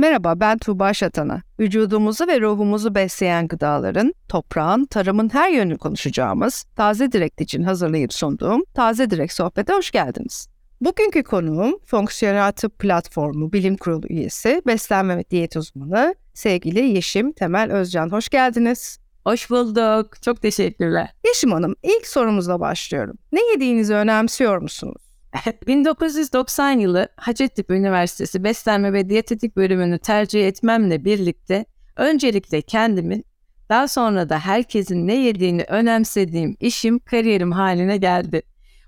Merhaba ben Tuğba Şatan'a. Vücudumuzu ve ruhumuzu besleyen gıdaların, toprağın, tarımın her yönünü konuşacağımız Taze Direkt için hazırlayıp sunduğum Taze Direkt Sohbet'e hoş geldiniz. Bugünkü konuğum Fonksiyonel Tıp Platformu Bilim Kurulu üyesi, beslenme ve diyet uzmanı sevgili Yeşim Temel Özcan. Hoş geldiniz. Hoş bulduk. Çok teşekkürler. Yeşim Hanım ilk sorumuzla başlıyorum. Ne yediğinizi önemsiyor musunuz? 1990 yılı Hacettepe Üniversitesi Beslenme ve Diyetetik bölümünü tercih etmemle birlikte öncelikle kendimin daha sonra da herkesin ne yediğini önemsediğim işim kariyerim haline geldi.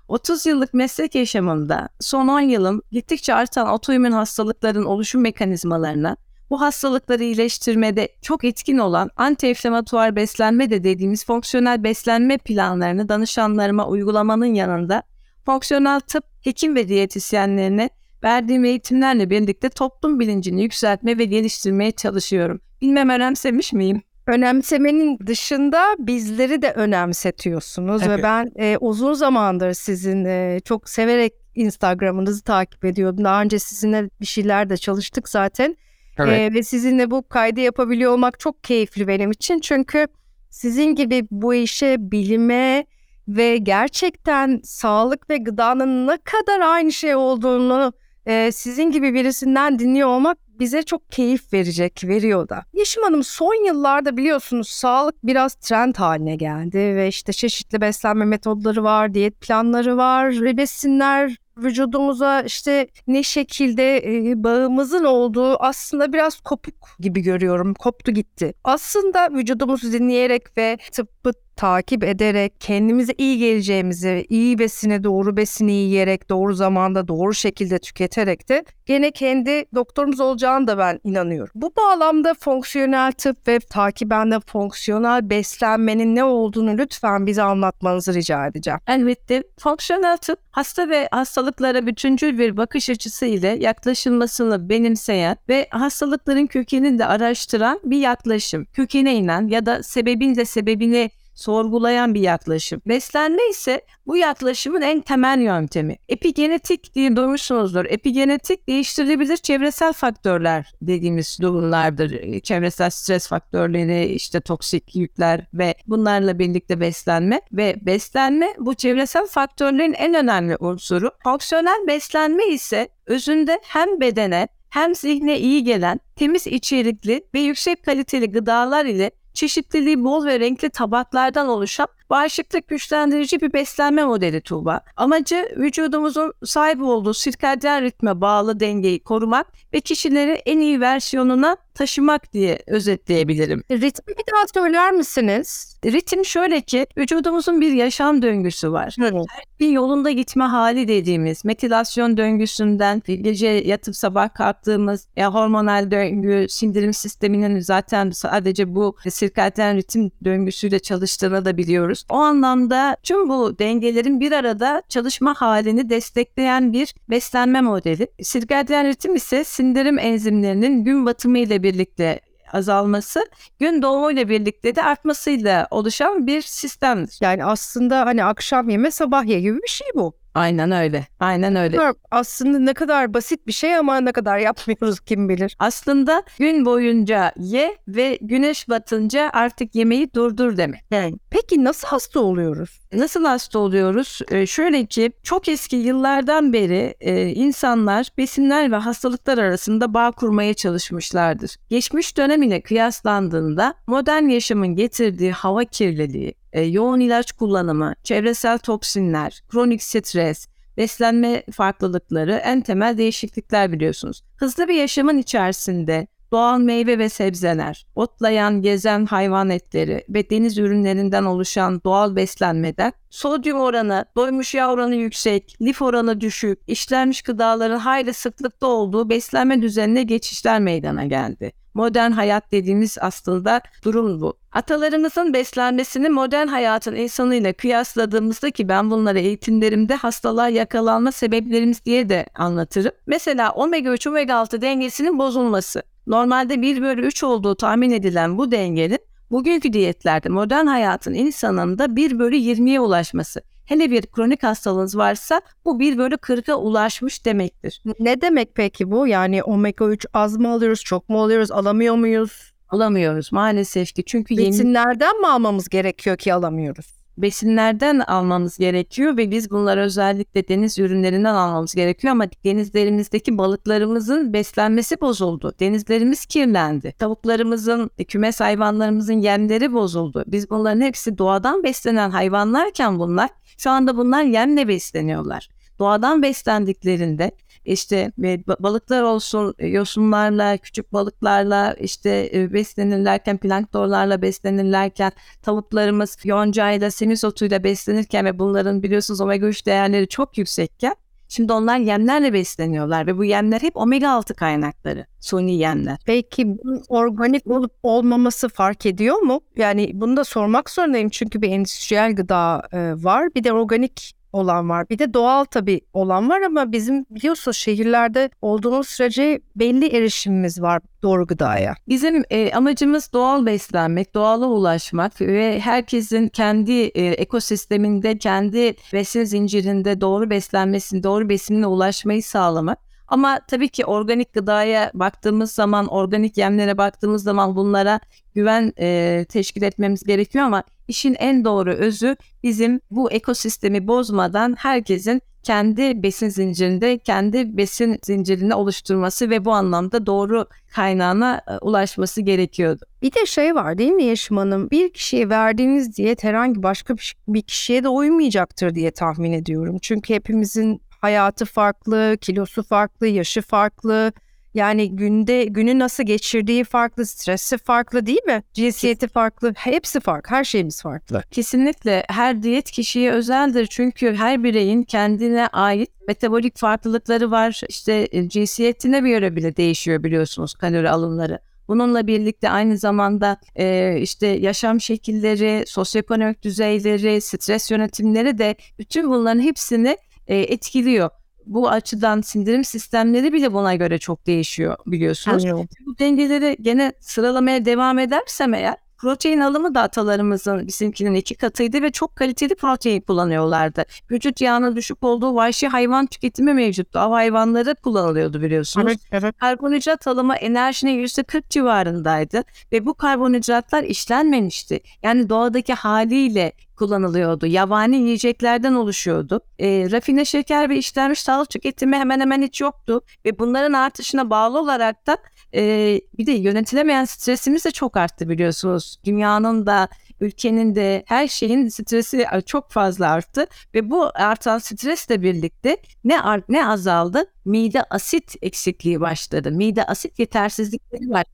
30 yıllık meslek yaşamımda son 10 yılım gittikçe artan otoimmün hastalıkların oluşum mekanizmalarına, bu hastalıkları iyileştirmede çok etkin olan antiinflamatuar beslenme de dediğimiz fonksiyonel beslenme planlarını danışanlarıma uygulamanın yanında fonksiyonel tıp, hekim ve diyetisyenlerine verdiğim eğitimlerle birlikte toplum bilincini yükseltme ve geliştirmeye çalışıyorum. Bilmem önemsemiş miyim? Önemsemenin dışında bizleri de önemsetiyorsunuz evet. ve ben e, uzun zamandır sizin e, çok severek Instagram'ınızı takip ediyordum. Daha önce sizinle bir şeyler de çalıştık zaten. Evet. E, ve sizinle bu kaydı yapabiliyor olmak çok keyifli benim için. Çünkü sizin gibi bu işe, bilime, ve gerçekten sağlık ve gıdanın ne kadar aynı şey olduğunu e, sizin gibi birisinden dinliyor olmak bize çok keyif verecek, veriyor da. Yeşim Hanım son yıllarda biliyorsunuz sağlık biraz trend haline geldi ve işte çeşitli beslenme metodları var, diyet planları var, besinler vücudumuza işte ne şekilde bağımızın olduğu aslında biraz kopuk gibi görüyorum. Koptu gitti. Aslında vücudumuzu dinleyerek ve tıbbı takip ederek kendimize iyi geleceğimizi, iyi besine doğru besini yiyerek, doğru zamanda, doğru şekilde tüketerek de gene kendi doktorumuz olacağını da ben inanıyorum. Bu bağlamda fonksiyonel tıp ve takiben de fonksiyonel beslenmenin ne olduğunu lütfen bize anlatmanızı rica edeceğim. Elbette. Fonksiyonel tıp hasta ve hastalıklara bütüncül bir bakış açısı ile yaklaşılmasını benimseyen ve hastalıkların kökenini de araştıran bir yaklaşım. Kökene inen ya da sebebin de sebebini sorgulayan bir yaklaşım. Beslenme ise bu yaklaşımın en temel yöntemi. Epigenetik diye duymuşsunuzdur. Epigenetik değiştirilebilir çevresel faktörler dediğimiz durumlardır. Çevresel stres faktörleri, işte toksik yükler ve bunlarla birlikte beslenme ve beslenme bu çevresel faktörlerin en önemli unsuru. Fonksiyonel beslenme ise özünde hem bedene hem zihne iyi gelen temiz içerikli ve yüksek kaliteli gıdalar ile çeşitliliği bol ve renkli tabaklardan oluşan bağışıklık güçlendirici bir beslenme modeli Tuğba. Amacı vücudumuzun sahip olduğu sirkadyen ritme bağlı dengeyi korumak ve kişileri en iyi versiyonuna taşımak diye özetleyebilirim. Ritmi bir daha söyler misiniz? Ritim şöyle ki vücudumuzun bir yaşam döngüsü var. Evet. Her bir yolunda gitme hali dediğimiz metilasyon döngüsünden gece yatıp sabah kalktığımız ya hormonal döngü, sindirim sisteminin zaten sadece bu sirkadyen ritim döngüsüyle çalıştığını da biliyoruz. O anlamda tüm bu dengelerin bir arada çalışma halini destekleyen bir beslenme modeli. Sirkadyen ritim ise sindirim enzimlerinin gün batımı ile birlikte azalması gün doğumuyla birlikte de artmasıyla oluşan bir sistemdir. Yani aslında hani akşam yeme sabah ye gibi bir şey bu. Aynen öyle. Aynen öyle. Aslında ne kadar basit bir şey ama ne kadar yapmıyoruz kim bilir. Aslında gün boyunca ye ve güneş batınca artık yemeği durdur demek. Peki nasıl hasta oluyoruz? Nasıl hasta oluyoruz? Ee, şöyle ki çok eski yıllardan beri e, insanlar besinler ve hastalıklar arasında bağ kurmaya çalışmışlardır. Geçmiş dönem ile kıyaslandığında modern yaşamın getirdiği hava kirliliği, e, yoğun ilaç kullanımı, çevresel toksinler, kronik stres, beslenme farklılıkları en temel değişiklikler biliyorsunuz. Hızlı bir yaşamın içerisinde doğal meyve ve sebzeler, otlayan, gezen hayvan etleri ve deniz ürünlerinden oluşan doğal beslenmeden sodyum oranı, doymuş yağ oranı yüksek, lif oranı düşük, işlenmiş gıdaların hayli sıklıkta olduğu beslenme düzenine geçişler meydana geldi. Modern hayat dediğimiz aslında durum bu. Atalarımızın beslenmesini modern hayatın insanıyla kıyasladığımızda ki ben bunları eğitimlerimde hastalığa yakalanma sebeplerimiz diye de anlatırım. Mesela omega 3 omega 6 dengesinin bozulması. Normalde 1 bölü 3 olduğu tahmin edilen bu dengenin bugünkü diyetlerde modern hayatın insanında 1 bölü 20'ye ulaşması. Hele bir kronik hastalığınız varsa bu 1 bölü 40'a ulaşmış demektir. Ne demek peki bu? Yani omega 3 az mı alıyoruz, çok mu alıyoruz, alamıyor muyuz? Alamıyoruz maalesef ki. Çünkü Besinlerden yeni... mi almamız gerekiyor ki alamıyoruz? Besinlerden almamız gerekiyor ve biz bunları özellikle deniz ürünlerinden almamız gerekiyor ama denizlerimizdeki balıklarımızın beslenmesi bozuldu. Denizlerimiz kirlendi. Tavuklarımızın, kümes hayvanlarımızın yemleri bozuldu. Biz bunların hepsi doğadan beslenen hayvanlarken bunlar şu anda bunlar yemle besleniyorlar. Doğadan beslendiklerinde işte balıklar olsun e, yosunlarla, küçük balıklarla işte e, beslenirlerken, planktonlarla beslenirlerken, tavuklarımız yoncayla, semisotuyla beslenirken ve bunların biliyorsunuz omega 3 değerleri çok yüksekken Şimdi onlar yemlerle besleniyorlar ve bu yemler hep omega 6 kaynakları, suni yemler. Peki organik olup olmaması fark ediyor mu? Yani bunu da sormak zorundayım çünkü bir endüstriyel gıda e, var. Bir de organik olan var. Bir de doğal tabii olan var ama bizim biliyorsunuz şehirlerde olduğumuz sürece belli erişimimiz var doğru gıdaya. Bizim e, amacımız doğal beslenmek, doğala ulaşmak ve herkesin kendi e, ekosisteminde, kendi besin zincirinde doğru beslenmesini, doğru besinine ulaşmayı sağlamak. Ama tabii ki organik gıdaya baktığımız zaman, organik yemlere baktığımız zaman bunlara güven e, teşkil etmemiz gerekiyor ama işin en doğru özü bizim bu ekosistemi bozmadan herkesin kendi besin zincirinde kendi besin zincirini oluşturması ve bu anlamda doğru kaynağına e, ulaşması gerekiyordu. Bir de şey var değil mi Yeşim Hanım? Bir kişiye verdiğiniz diyet herhangi başka bir kişiye de uymayacaktır diye tahmin ediyorum. Çünkü hepimizin hayatı farklı, kilosu farklı, yaşı farklı. Yani günde günü nasıl geçirdiği farklı, stresi farklı değil mi? Cinsiyeti farklı, hepsi farklı, her şeyimiz farklı. Kesinlikle her diyet kişiye özeldir çünkü her bireyin kendine ait metabolik farklılıkları var. İşte e, cinsiyetine göre bile değişiyor biliyorsunuz kalori alımları. Bununla birlikte aynı zamanda e, işte yaşam şekilleri, sosyoekonomik düzeyleri, stres yönetimleri de bütün bunların hepsini e, etkiliyor. Bu açıdan sindirim sistemleri bile buna göre çok değişiyor biliyorsunuz. Evet. Bu dengeleri gene sıralamaya devam edersem eğer Protein alımı da atalarımızın bizimkinin iki katıydı ve çok kaliteli protein kullanıyorlardı. Vücut yağının düşük olduğu vahşi hayvan tüketimi mevcuttu. Av hayvanları kullanılıyordu biliyorsunuz. Evet, evet. Karbonhidrat alımı enerjinin %40 civarındaydı ve bu karbonhidratlar işlenmemişti. Yani doğadaki haliyle kullanılıyordu. Yabani yiyeceklerden oluşuyordu. E, rafine şeker ve işlenmiş tahıl tüketimi hemen hemen hiç yoktu. Ve bunların artışına bağlı olarak da e, bir de yönetilemeyen stresimiz de çok arttı biliyorsunuz. Dünyanın da ülkenin de her şeyin stresi çok fazla arttı ve bu artan stresle birlikte ne art ne azaldı? Mide asit eksikliği başladı. Mide asit yetersizlikleri var.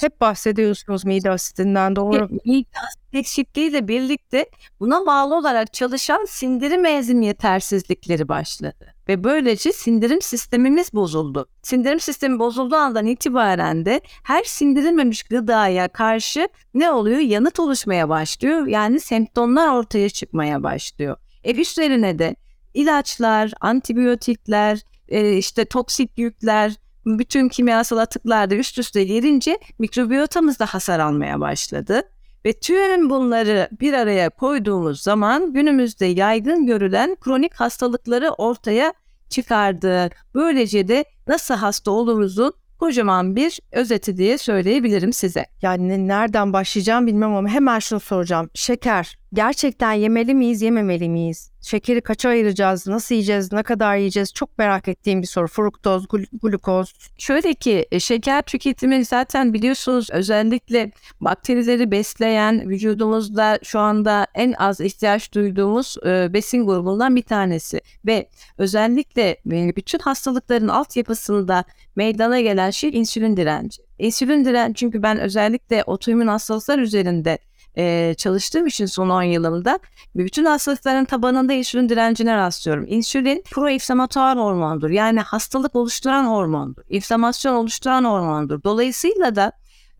Hep bahsediyorsunuz mide asitinden doğru. Mide asit eksikliğiyle birlikte buna bağlı olarak çalışan sindirim enzim yetersizlikleri başladı ve böylece sindirim sistemimiz bozuldu. Sindirim sistemi bozulduğu andan itibaren de her sindirilmemiş gıdaya karşı ne oluyor? Yanıt oluşmaya başlıyor. Yani semptomlar ortaya çıkmaya başlıyor. E üstlerine de ilaçlar, antibiyotikler, e, işte toksik yükler, bütün kimyasal atıklar da üst üste gelince mikrobiyotamız da hasar almaya başladı. Ve tüm bunları bir araya koyduğumuz zaman günümüzde yaygın görülen kronik hastalıkları ortaya çıkardı. Böylece de nasıl hasta oluruzun kocaman bir özeti diye söyleyebilirim size. Yani nereden başlayacağım bilmem ama hemen şunu soracağım. Şeker gerçekten yemeli miyiz, yememeli miyiz? Şekeri kaça ayıracağız, nasıl yiyeceğiz, ne kadar yiyeceğiz? Çok merak ettiğim bir soru. Fruktoz, glukoz. Şöyle ki e, şeker tüketimi zaten biliyorsunuz özellikle bakterileri besleyen vücudumuzda şu anda en az ihtiyaç duyduğumuz e, besin grubundan bir tanesi. Ve özellikle e, bütün hastalıkların altyapısında meydana gelen şey insülin direnci. İnsülin direnci çünkü ben özellikle otoimmün hastalıklar üzerinde e, çalıştığım için son 10 yılımda bütün hastalıkların tabanında insülin direncine rastlıyorum. İnsülin proinflamatuar hormondur. Yani hastalık oluşturan hormondur. İnflamasyon oluşturan hormondur. Dolayısıyla da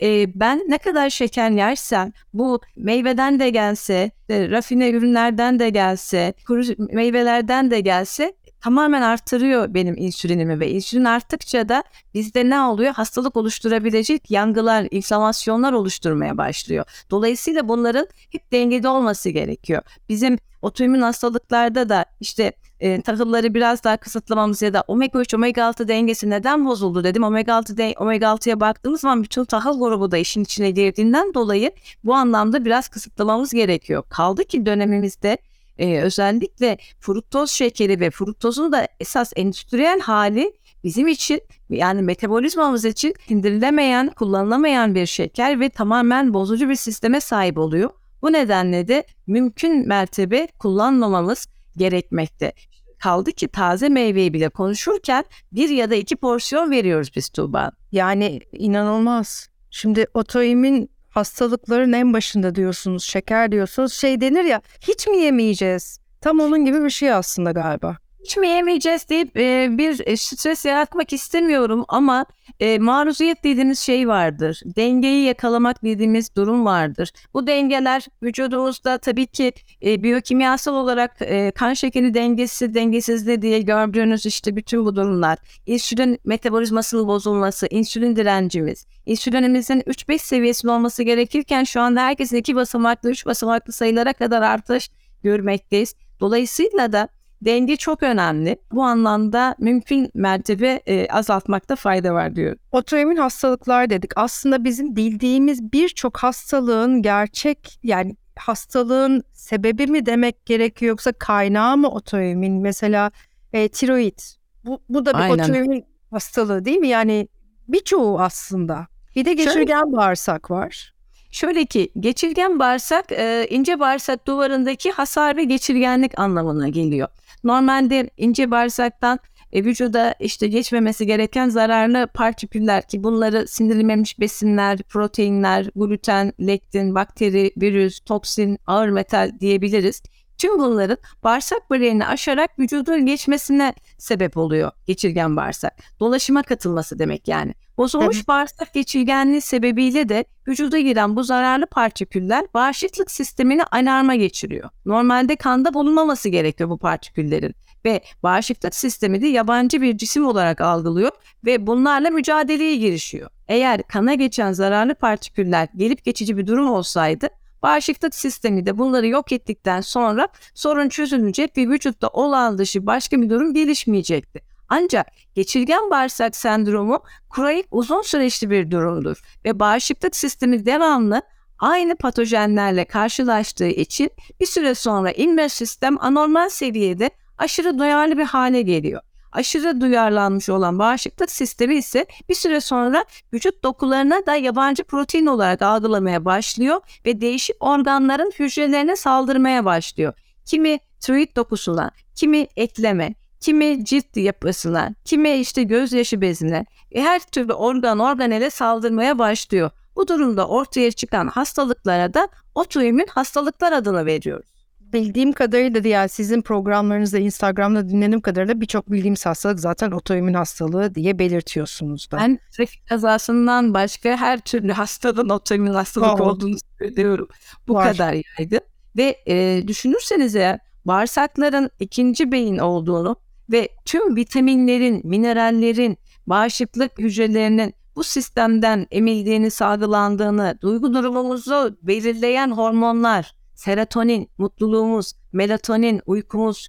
e, ben ne kadar şeker yersem bu meyveden de gelse, e, rafine ürünlerden de gelse, kuru meyvelerden de gelse tamamen artırıyor benim insülinimi ve insülin arttıkça da bizde ne oluyor? Hastalık oluşturabilecek yangılar, inflamasyonlar oluşturmaya başlıyor. Dolayısıyla bunların hep dengede olması gerekiyor. Bizim otoimmün hastalıklarda da işte e, tahılları biraz daha kısıtlamamız ya da omega 3 omega 6 dengesi neden bozuldu dedim. Omega 6 de, omega 6'ya baktığımız zaman bütün tahıl grubu da işin içine girdiğinden dolayı bu anlamda biraz kısıtlamamız gerekiyor. Kaldı ki dönemimizde e, özellikle fruktoz şekeri ve fruktozun da esas endüstriyel hali bizim için yani metabolizmamız için indirilemeyen, kullanılamayan bir şeker ve tamamen bozucu bir sisteme sahip oluyor. Bu nedenle de mümkün mertebe kullanmamamız gerekmekte. Kaldı ki taze meyveyi bile konuşurken bir ya da iki porsiyon veriyoruz biz Tuğba. Yani inanılmaz. Şimdi otoimmün hastalıkların en başında diyorsunuz, şeker diyorsunuz. Şey denir ya, hiç mi yemeyeceğiz? Tam onun gibi bir şey aslında galiba hiç mi yemeyeceğiz deyip e, bir stres yaratmak istemiyorum ama e, maruziyet dediğimiz şey vardır. Dengeyi yakalamak dediğimiz durum vardır. Bu dengeler vücudumuzda tabii ki e, biyokimyasal olarak e, kan şekeri dengesi, dengesizliği diye gördüğünüz işte bütün bu durumlar. İnsülin metabolizmasının bozulması, insülin direncimiz, insülinimizin 3-5 seviyesinde olması gerekirken şu anda herkesin 2 basamaklı, 3 basamaklı sayılara kadar artış görmekteyiz. Dolayısıyla da Denge çok önemli. Bu anlamda mümkün mertebe e, azaltmakta fayda var diyor. Otoimmün hastalıklar dedik. Aslında bizim bildiğimiz birçok hastalığın gerçek yani hastalığın sebebi mi demek gerekiyor yoksa kaynağı mı otoimmün? Mesela e, tiroid. Bu, bu da bir Aynen. otoimmün hastalığı değil mi? Yani birçoğu aslında. Bir de geçirgen Şöyle, bağırsak var. Şöyle ki geçirgen bağırsak e, ince bağırsak duvarındaki hasar ve geçirgenlik anlamına geliyor. Normalde ince bağırsaktan e, vücuda işte geçmemesi gereken zararlı partiküller ki bunları sindirilmemiş besinler, proteinler, gluten, lektin, bakteri, virüs, toksin, ağır metal diyebiliriz. Tüm bunların bağırsak bariyerini aşarak vücudun geçmesine sebep oluyor geçirgen bağırsak. Dolaşıma katılması demek yani. Bozulmuş bağırsak geçirgenliği sebebiyle de vücuda giren bu zararlı partiküller bağışıklık sistemini alarma geçiriyor. Normalde kanda bulunmaması gerekiyor bu partiküllerin ve bağışıklık sistemi de yabancı bir cisim olarak algılıyor ve bunlarla mücadeleye girişiyor. Eğer kana geçen zararlı partiküller gelip geçici bir durum olsaydı Bağışıklık sistemi de bunları yok ettikten sonra sorun çözülecek ve vücutta olağan dışı başka bir durum gelişmeyecekti. Ancak geçirgen bağırsak sendromu kronik uzun süreçli bir durumdur ve bağışıklık sistemi devamlı aynı patojenlerle karşılaştığı için bir süre sonra immün sistem anormal seviyede aşırı duyarlı bir hale geliyor. Aşırı duyarlanmış olan bağışıklık sistemi ise bir süre sonra vücut dokularına da yabancı protein olarak algılamaya başlıyor ve değişik organların hücrelerine saldırmaya başlıyor. Kimi tiroid dokusuna, kimi ekleme, kimi cilt yapısına, kimi işte gözyaşı bezine, e, her türlü organ organele saldırmaya başlıyor. Bu durumda ortaya çıkan hastalıklara da otoimmün hastalıklar adını veriyoruz bildiğim kadarıyla diğer sizin programlarınızda Instagram'da dinlediğim kadarıyla birçok bildiğimiz hastalık zaten otoimmün hastalığı diye belirtiyorsunuz da. Ben trafik kazasından başka her türlü hastalığın otoimmün hastalık oh. olduğunu söylüyorum. Bu Var. kadar yaygın. Ve e, düşünürseniz eğer bağırsakların ikinci beyin olduğunu ve tüm vitaminlerin, minerallerin, bağışıklık hücrelerinin bu sistemden emildiğini, salgılandığını, duygu durumumuzu belirleyen hormonlar, serotonin, mutluluğumuz, melatonin, uykumuz,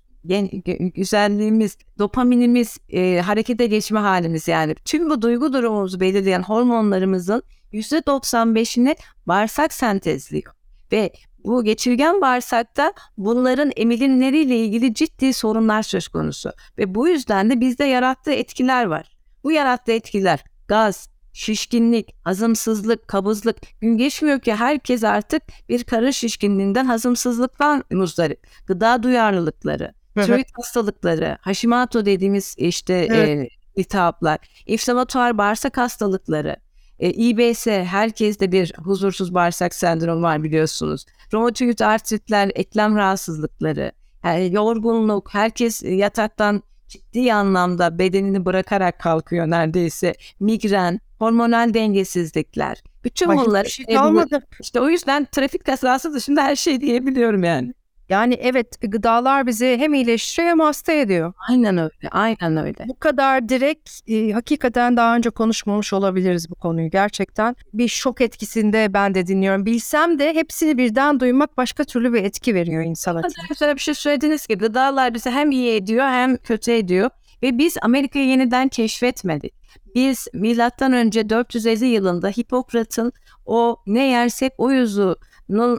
güzelliğimiz, dopaminimiz, e, harekete geçme halimiz yani tüm bu duygu durumumuzu belirleyen hormonlarımızın %95'ini bağırsak sentezliyor. Ve bu geçirgen bağırsakta bunların emilimleriyle ilgili ciddi sorunlar söz konusu. Ve bu yüzden de bizde yarattığı etkiler var. Bu yarattığı etkiler gaz, şişkinlik, hazımsızlık, kabızlık gün geçmiyor ki herkes artık bir karın şişkinliğinden, hazımsızlıktan muzdarip. Gıda duyarlılıkları, tiroid hastalıkları, Hashimoto dediğimiz işte evet. e, iltihaplar, inflamatuar bağırsak hastalıkları, e, İBS herkeste bir huzursuz bağırsak sendromu var biliyorsunuz. Romatoid artritler, eklem rahatsızlıkları, yani yorgunluk, herkes yataktan ciddi anlamda bedenini bırakarak kalkıyor neredeyse. Migren, hormonal dengesizlikler. Bütün Ay, bunlar şey kalmadı. işte o yüzden trafik kazası dışında her şey diyebiliyorum yani. Yani evet gıdalar bizi hem iyileştiriyor hem hasta ediyor. Aynen öyle, aynen öyle. Bu kadar direkt e, hakikaten daha önce konuşmamış olabiliriz bu konuyu gerçekten. Bir şok etkisinde ben de dinliyorum. Bilsem de hepsini birden duymak başka türlü bir etki veriyor insana. Güzel bir şey söylediniz ki gıdalar bizi hem iyi ediyor hem kötü ediyor. Ve biz Amerika'yı yeniden keşfetmedik. Biz milattan önce 450 yılında Hipokrat'ın o ne yersek o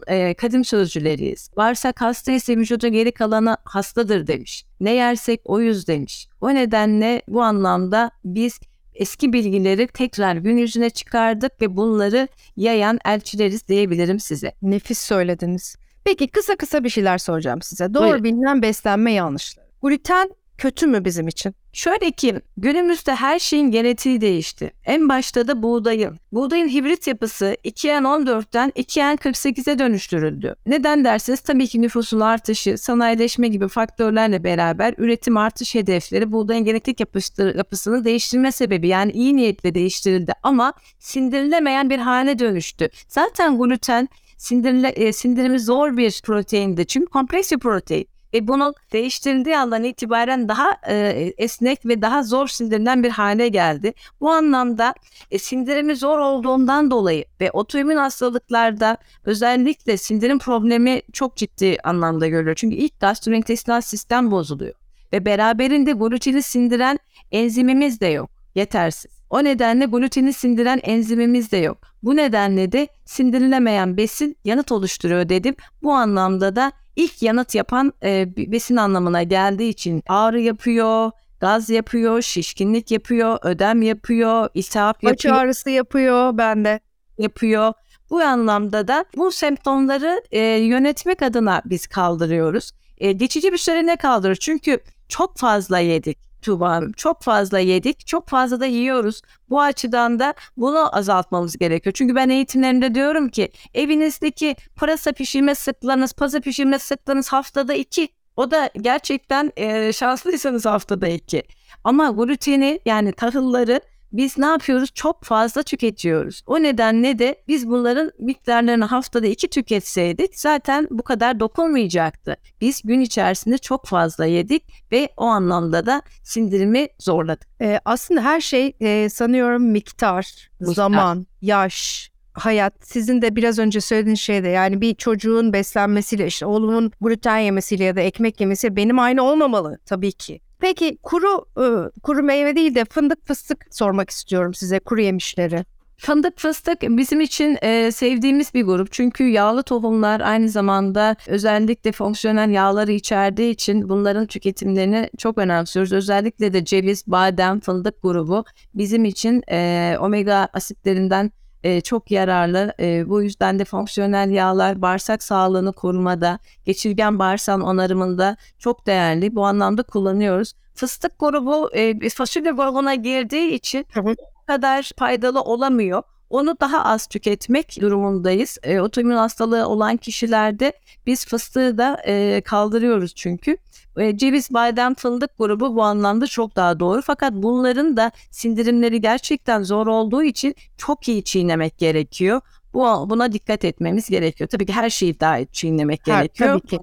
e, kadim sözcüleriyiz. Bağırsak hasta ise vücuda geri kalanı hastadır demiş. Ne yersek o yüz demiş. O nedenle bu anlamda biz eski bilgileri tekrar gün yüzüne çıkardık ve bunları yayan elçileriz diyebilirim size. Nefis söylediniz. Peki kısa kısa bir şeyler soracağım size. Doğru Buyurun. bilinen beslenme yanlışları. Gluten kötü mü bizim için? Şöyle ki günümüzde her şeyin genetiği değişti. En başta da buğdayın. Buğdayın hibrit yapısı 2N14'ten 2N48'e dönüştürüldü. Neden derseniz tabii ki nüfusun artışı, sanayileşme gibi faktörlerle beraber üretim artış hedefleri buğdayın genetik yapısını değiştirme sebebi yani iyi niyetle değiştirildi ama sindirilemeyen bir hale dönüştü. Zaten gluten sindirile, e, sindirimi zor bir proteindi çünkü kompleks protein ve bunun değiştirildiği andan itibaren daha e, esnek ve daha zor sindirilen bir hale geldi. Bu anlamda e, sindirimi zor olduğundan dolayı ve otoimmün hastalıklarda özellikle sindirim problemi çok ciddi anlamda görülüyor. Çünkü ilk gastrointestinal sistem bozuluyor ve beraberinde gluteni sindiren enzimimiz de yok, yetersiz. O nedenle gluteni sindiren enzimimiz de yok. Bu nedenle de sindirilemeyen besin yanıt oluşturuyor dedim. Bu anlamda da ilk yanıt yapan e, besin anlamına geldiği için ağrı yapıyor, gaz yapıyor, şişkinlik yapıyor, ödem yapıyor, iltihap yapıyor. Baş ağrısı yapıyor bende. Yapıyor. Bu anlamda da bu semptomları e, yönetmek adına biz kaldırıyoruz. E, geçici bir süre ne kaldırır? Çünkü çok fazla yedik. Tuğba Çok fazla yedik, çok fazla da yiyoruz. Bu açıdan da bunu azaltmamız gerekiyor. Çünkü ben eğitimlerimde diyorum ki evinizdeki pırasa pişirme sıklığınız, paza pişirme sıklığınız haftada iki. O da gerçekten e, şanslıysanız haftada iki. Ama gluteni yani tahılları biz ne yapıyoruz? Çok fazla tüketiyoruz. O nedenle de biz bunların miktarlarını haftada iki tüketseydik zaten bu kadar dokunmayacaktı. Biz gün içerisinde çok fazla yedik ve o anlamda da sindirimi zorladık. Ee, aslında her şey e, sanıyorum miktar, miktar, zaman, yaş, hayat sizin de biraz önce söylediğiniz şeyde yani bir çocuğun beslenmesiyle işte oğlumun gluten yemesiyle ya da ekmek yemesi benim aynı olmamalı tabii ki. Peki kuru ıı, kuru meyve değil de fındık fıstık sormak istiyorum size kuru yemişleri. Fındık fıstık bizim için e, sevdiğimiz bir grup. Çünkü yağlı tohumlar aynı zamanda özellikle fonksiyonel yağları içerdiği için bunların tüketimlerini çok önemsiyoruz. Özellikle de ceviz, badem, fındık grubu bizim için e, omega asitlerinden e, çok yararlı. E, bu yüzden de fonksiyonel yağlar bağırsak sağlığını korumada, geçirgen bağırsağın onarımında çok değerli. Bu anlamda kullanıyoruz. Fıstık grubu e, fasulye grubuna girdiği için bu kadar faydalı olamıyor. Onu daha az tüketmek durumundayız. E, otoimmün hastalığı olan kişilerde biz fıstığı da e, kaldırıyoruz çünkü. E, ceviz, badem, fındık grubu bu anlamda çok daha doğru. Fakat bunların da sindirimleri gerçekten zor olduğu için çok iyi çiğnemek gerekiyor. Bu buna dikkat etmemiz gerekiyor. Tabii ki her şeyi daha çiğnemek her, gerekiyor. Tabii ki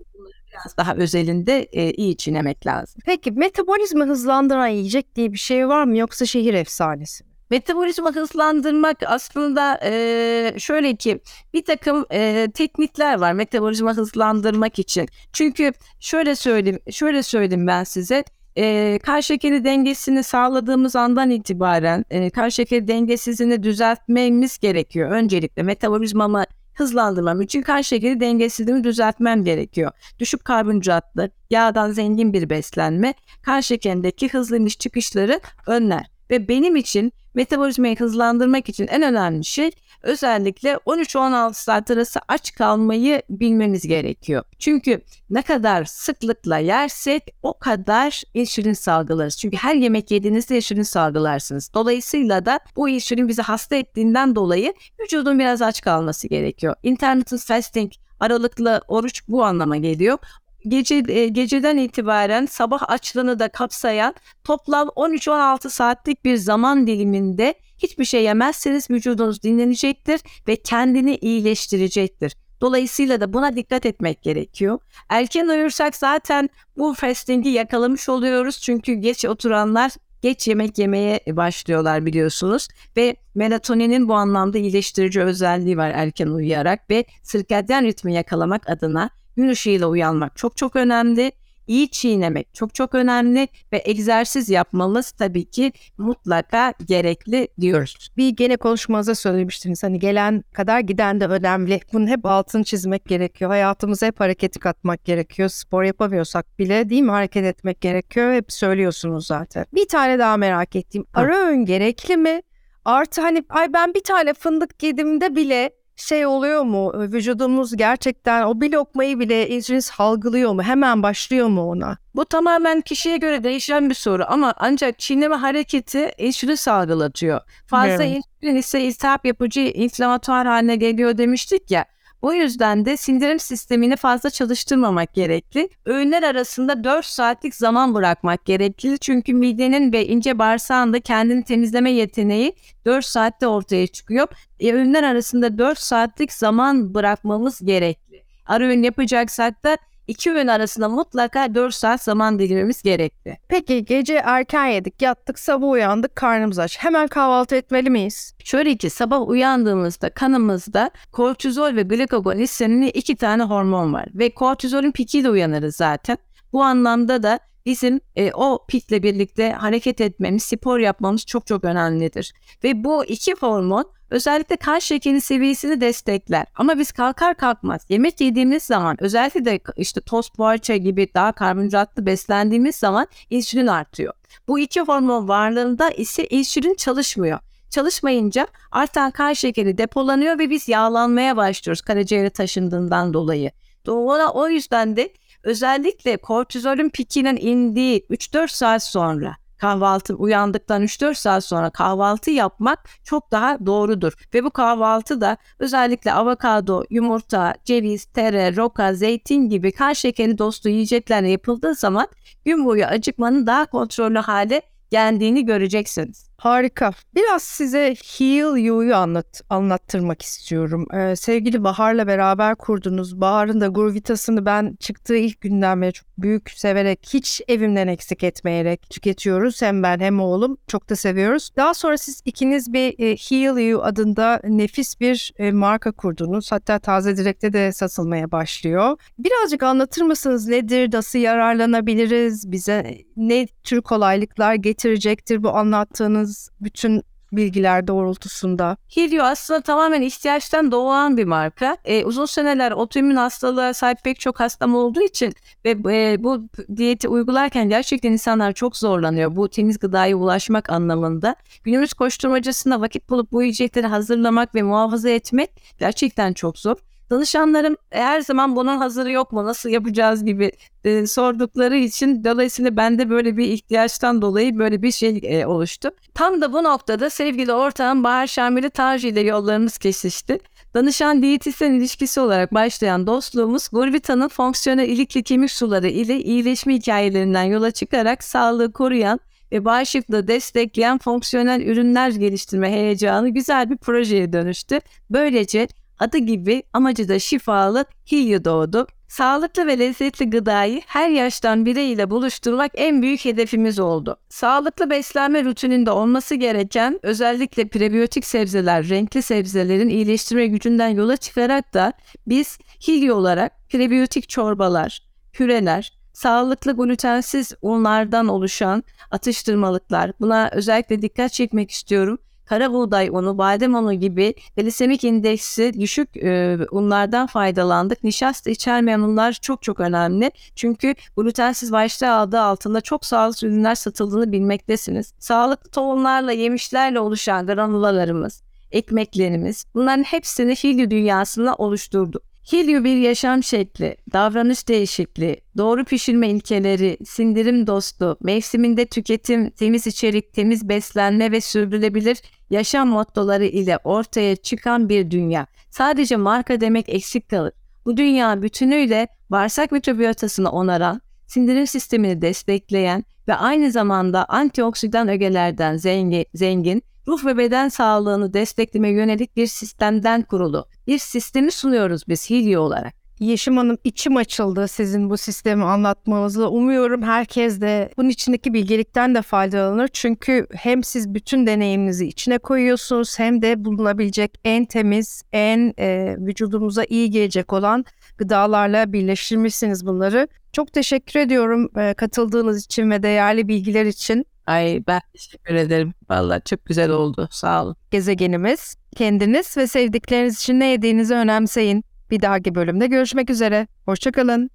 biraz daha özelinde e, iyi çiğnemek lazım. Peki metabolizma hızlandıran yiyecek diye bir şey var mı yoksa şehir efsanesi? Metabolizma hızlandırmak aslında e, şöyle ki bir takım e, teknikler var metabolizma hızlandırmak için. Çünkü şöyle söyleyeyim, şöyle söyleyeyim ben size. E, kan şekeri dengesini sağladığımız andan itibaren e, kan şekeri dengesizliğini düzeltmemiz gerekiyor. Öncelikle metabolizmamı hızlandırmam için kan şekeri dengesizliğini düzeltmem gerekiyor. Düşük karbonhidratlı, yağdan zengin bir beslenme kan şekerindeki hızlı iniş çıkışları önler. Ve benim için metabolizmayı hızlandırmak için en önemli şey özellikle 13-16 saat arası aç kalmayı bilmemiz gerekiyor. Çünkü ne kadar sıklıkla yersek o kadar insülin salgılarız. Çünkü her yemek yediğinizde insülin salgılarsınız. Dolayısıyla da bu insülin bizi hasta ettiğinden dolayı vücudun biraz aç kalması gerekiyor. Intermittent fasting aralıklı oruç bu anlama geliyor gece e, geceden itibaren sabah açlığını da kapsayan toplam 13-16 saatlik bir zaman diliminde hiçbir şey yemezseniz vücudunuz dinlenecektir ve kendini iyileştirecektir. Dolayısıyla da buna dikkat etmek gerekiyor. Erken uyursak zaten bu fasting'i yakalamış oluyoruz. Çünkü geç oturanlar geç yemek yemeye başlıyorlar biliyorsunuz ve melatoninin bu anlamda iyileştirici özelliği var erken uyuyarak ve sirkadyen ritmi yakalamak adına gün ışığıyla uyanmak çok çok önemli iyi çiğnemek çok çok önemli ve egzersiz yapmamız tabii ki mutlaka gerekli diyoruz. Bir gene konuşmanızda söylemiştiniz hani gelen kadar giden de önemli. Bunun hep altını çizmek gerekiyor. Hayatımıza hep hareketi katmak gerekiyor. Spor yapamıyorsak bile değil mi hareket etmek gerekiyor. Hep söylüyorsunuz zaten. Bir tane daha merak ettiğim. Ara öğün gerekli mi? Artı hani ay ben bir tane fındık yediğimde bile şey oluyor mu? Vücudumuz gerçekten o bir lokmayı bile insülin salgılıyor mu? Hemen başlıyor mu ona? Bu tamamen kişiye göre değişen bir soru ama ancak çiğneme hareketi insülin salgılatıyor. Fazla evet. insülin ise iltihap yapıcı inflamatuar haline geliyor demiştik ya. O yüzden de sindirim sistemini fazla çalıştırmamak gerekli. Öğünler arasında 4 saatlik zaman bırakmak gerekli. Çünkü midenin ve ince bağırsağında kendini temizleme yeteneği 4 saatte ortaya çıkıyor. E, öğünler arasında 4 saatlik zaman bırakmamız gerekli. Ara öğün yapacaksak da İki öğün arasında mutlaka 4 saat zaman dilimimiz gerekli. Peki gece erken yedik, yattık, sabah uyandık, karnımız aç. Hemen kahvaltı etmeli miyiz? Şöyle ki sabah uyandığımızda kanımızda kortizol ve glikagon hislerinde iki tane hormon var. Ve kortizolün pikiyle uyanırız zaten. Bu anlamda da bizim e, o pikle birlikte hareket etmemiz, spor yapmamız çok çok önemlidir. Ve bu iki hormon özellikle kan şekeri seviyesini destekler. Ama biz kalkar kalkmaz yemek yediğimiz zaman özellikle de işte tost poğaça gibi daha karbonhidratlı beslendiğimiz zaman insülin artıyor. Bu iki hormon varlığında ise insülin çalışmıyor. Çalışmayınca artan kan şekeri depolanıyor ve biz yağlanmaya başlıyoruz karaciğere taşındığından dolayı. Doğru o yüzden de özellikle kortizolün pikinin indiği 3-4 saat sonra kahvaltı uyandıktan 3-4 saat sonra kahvaltı yapmak çok daha doğrudur. Ve bu kahvaltı da özellikle avokado, yumurta, ceviz, tere, roka, zeytin gibi kan şekeri dostu yiyeceklerle yapıldığı zaman gün boyu acıkmanın daha kontrollü hale geldiğini göreceksiniz. Harika. Biraz size Heal You'yu anlat, anlattırmak istiyorum. Ee, sevgili Bahar'la beraber kurdunuz. Bahar'ın da Gurvitas'ını ben çıktığı ilk günden beri çok büyük severek, hiç evimden eksik etmeyerek tüketiyoruz. Hem ben hem oğlum. Çok da seviyoruz. Daha sonra siz ikiniz bir e, Heal You adında nefis bir e, marka kurdunuz. Hatta Taze Direk'te de satılmaya başlıyor. Birazcık anlatır mısınız nedir, nasıl yararlanabiliriz, bize ne tür kolaylıklar getirecektir bu anlattığınız aldığınız bütün bilgiler doğrultusunda. Helio aslında tamamen ihtiyaçtan doğan bir marka. E, uzun seneler otoimmün hastalığa sahip pek çok hastam olduğu için ve e, bu diyeti uygularken gerçekten insanlar çok zorlanıyor. Bu temiz gıdaya ulaşmak anlamında. Günümüz koşturmacasında vakit bulup bu yiyecekleri hazırlamak ve muhafaza etmek gerçekten çok zor. Danışanlarım her zaman bunun hazırı yok mu nasıl yapacağız gibi e, sordukları için dolayısıyla bende böyle bir ihtiyaçtan dolayı böyle bir şey e, oluştu. Tam da bu noktada sevgili ortağım Bahar Şamili Tanju ile yollarımız kesişti. Danışan diyetisyen ilişkisi olarak başlayan dostluğumuz Gurvita'nın fonksiyonel ilikli kemik suları ile iyileşme hikayelerinden yola çıkarak sağlığı koruyan ve bağışıklığı destekleyen fonksiyonel ürünler geliştirme heyecanı güzel bir projeye dönüştü. Böylece Adı gibi amacı da şifalı Hilyu doğdu. Sağlıklı ve lezzetli gıdayı her yaştan bireyle buluşturmak en büyük hedefimiz oldu. Sağlıklı beslenme rutininde olması gereken özellikle prebiyotik sebzeler, renkli sebzelerin iyileştirme gücünden yola çıkarak da biz Hilyu olarak prebiyotik çorbalar, püreler, sağlıklı glutensiz unlardan oluşan atıştırmalıklar buna özellikle dikkat çekmek istiyorum kara buğday unu, badem unu gibi glisemik indeksi düşük e, unlardan faydalandık. Nişasta içermeyen unlar çok çok önemli. Çünkü glutensiz başlığı adı altında çok sağlıklı ürünler satıldığını bilmektesiniz. Sağlıklı tohumlarla, yemişlerle oluşan granulalarımız, ekmeklerimiz bunların hepsini Hilyu dünyasında oluşturduk. Hilyu bir yaşam şekli, davranış değişikliği, doğru pişirme ilkeleri, sindirim dostu, mevsiminde tüketim, temiz içerik, temiz beslenme ve sürdürülebilir yaşam mottoları ile ortaya çıkan bir dünya. Sadece marka demek eksik kalır. Bu dünya bütünüyle bağırsak mikrobiyotasını onaran, sindirim sistemini destekleyen ve aynı zamanda antioksidan ögelerden zengin, zengin ruh ve beden sağlığını destekleme yönelik bir sistemden kurulu. Bir sistemi sunuyoruz biz Hilyo olarak. Yeşim Hanım içim açıldı sizin bu sistemi anlatmanızla. Umuyorum herkes de bunun içindeki bilgelikten de faydalanır. Çünkü hem siz bütün deneyiminizi içine koyuyorsunuz hem de bulunabilecek en temiz, en e, vücudumuza iyi gelecek olan gıdalarla birleştirmişsiniz bunları. Çok teşekkür ediyorum e, katıldığınız için ve değerli bilgiler için. Ay ben teşekkür ederim. Vallahi çok güzel oldu. Sağ olun. Gezegenimiz. Kendiniz ve sevdikleriniz için ne yediğinizi önemseyin. Bir dahaki bölümde görüşmek üzere. Hoşçakalın.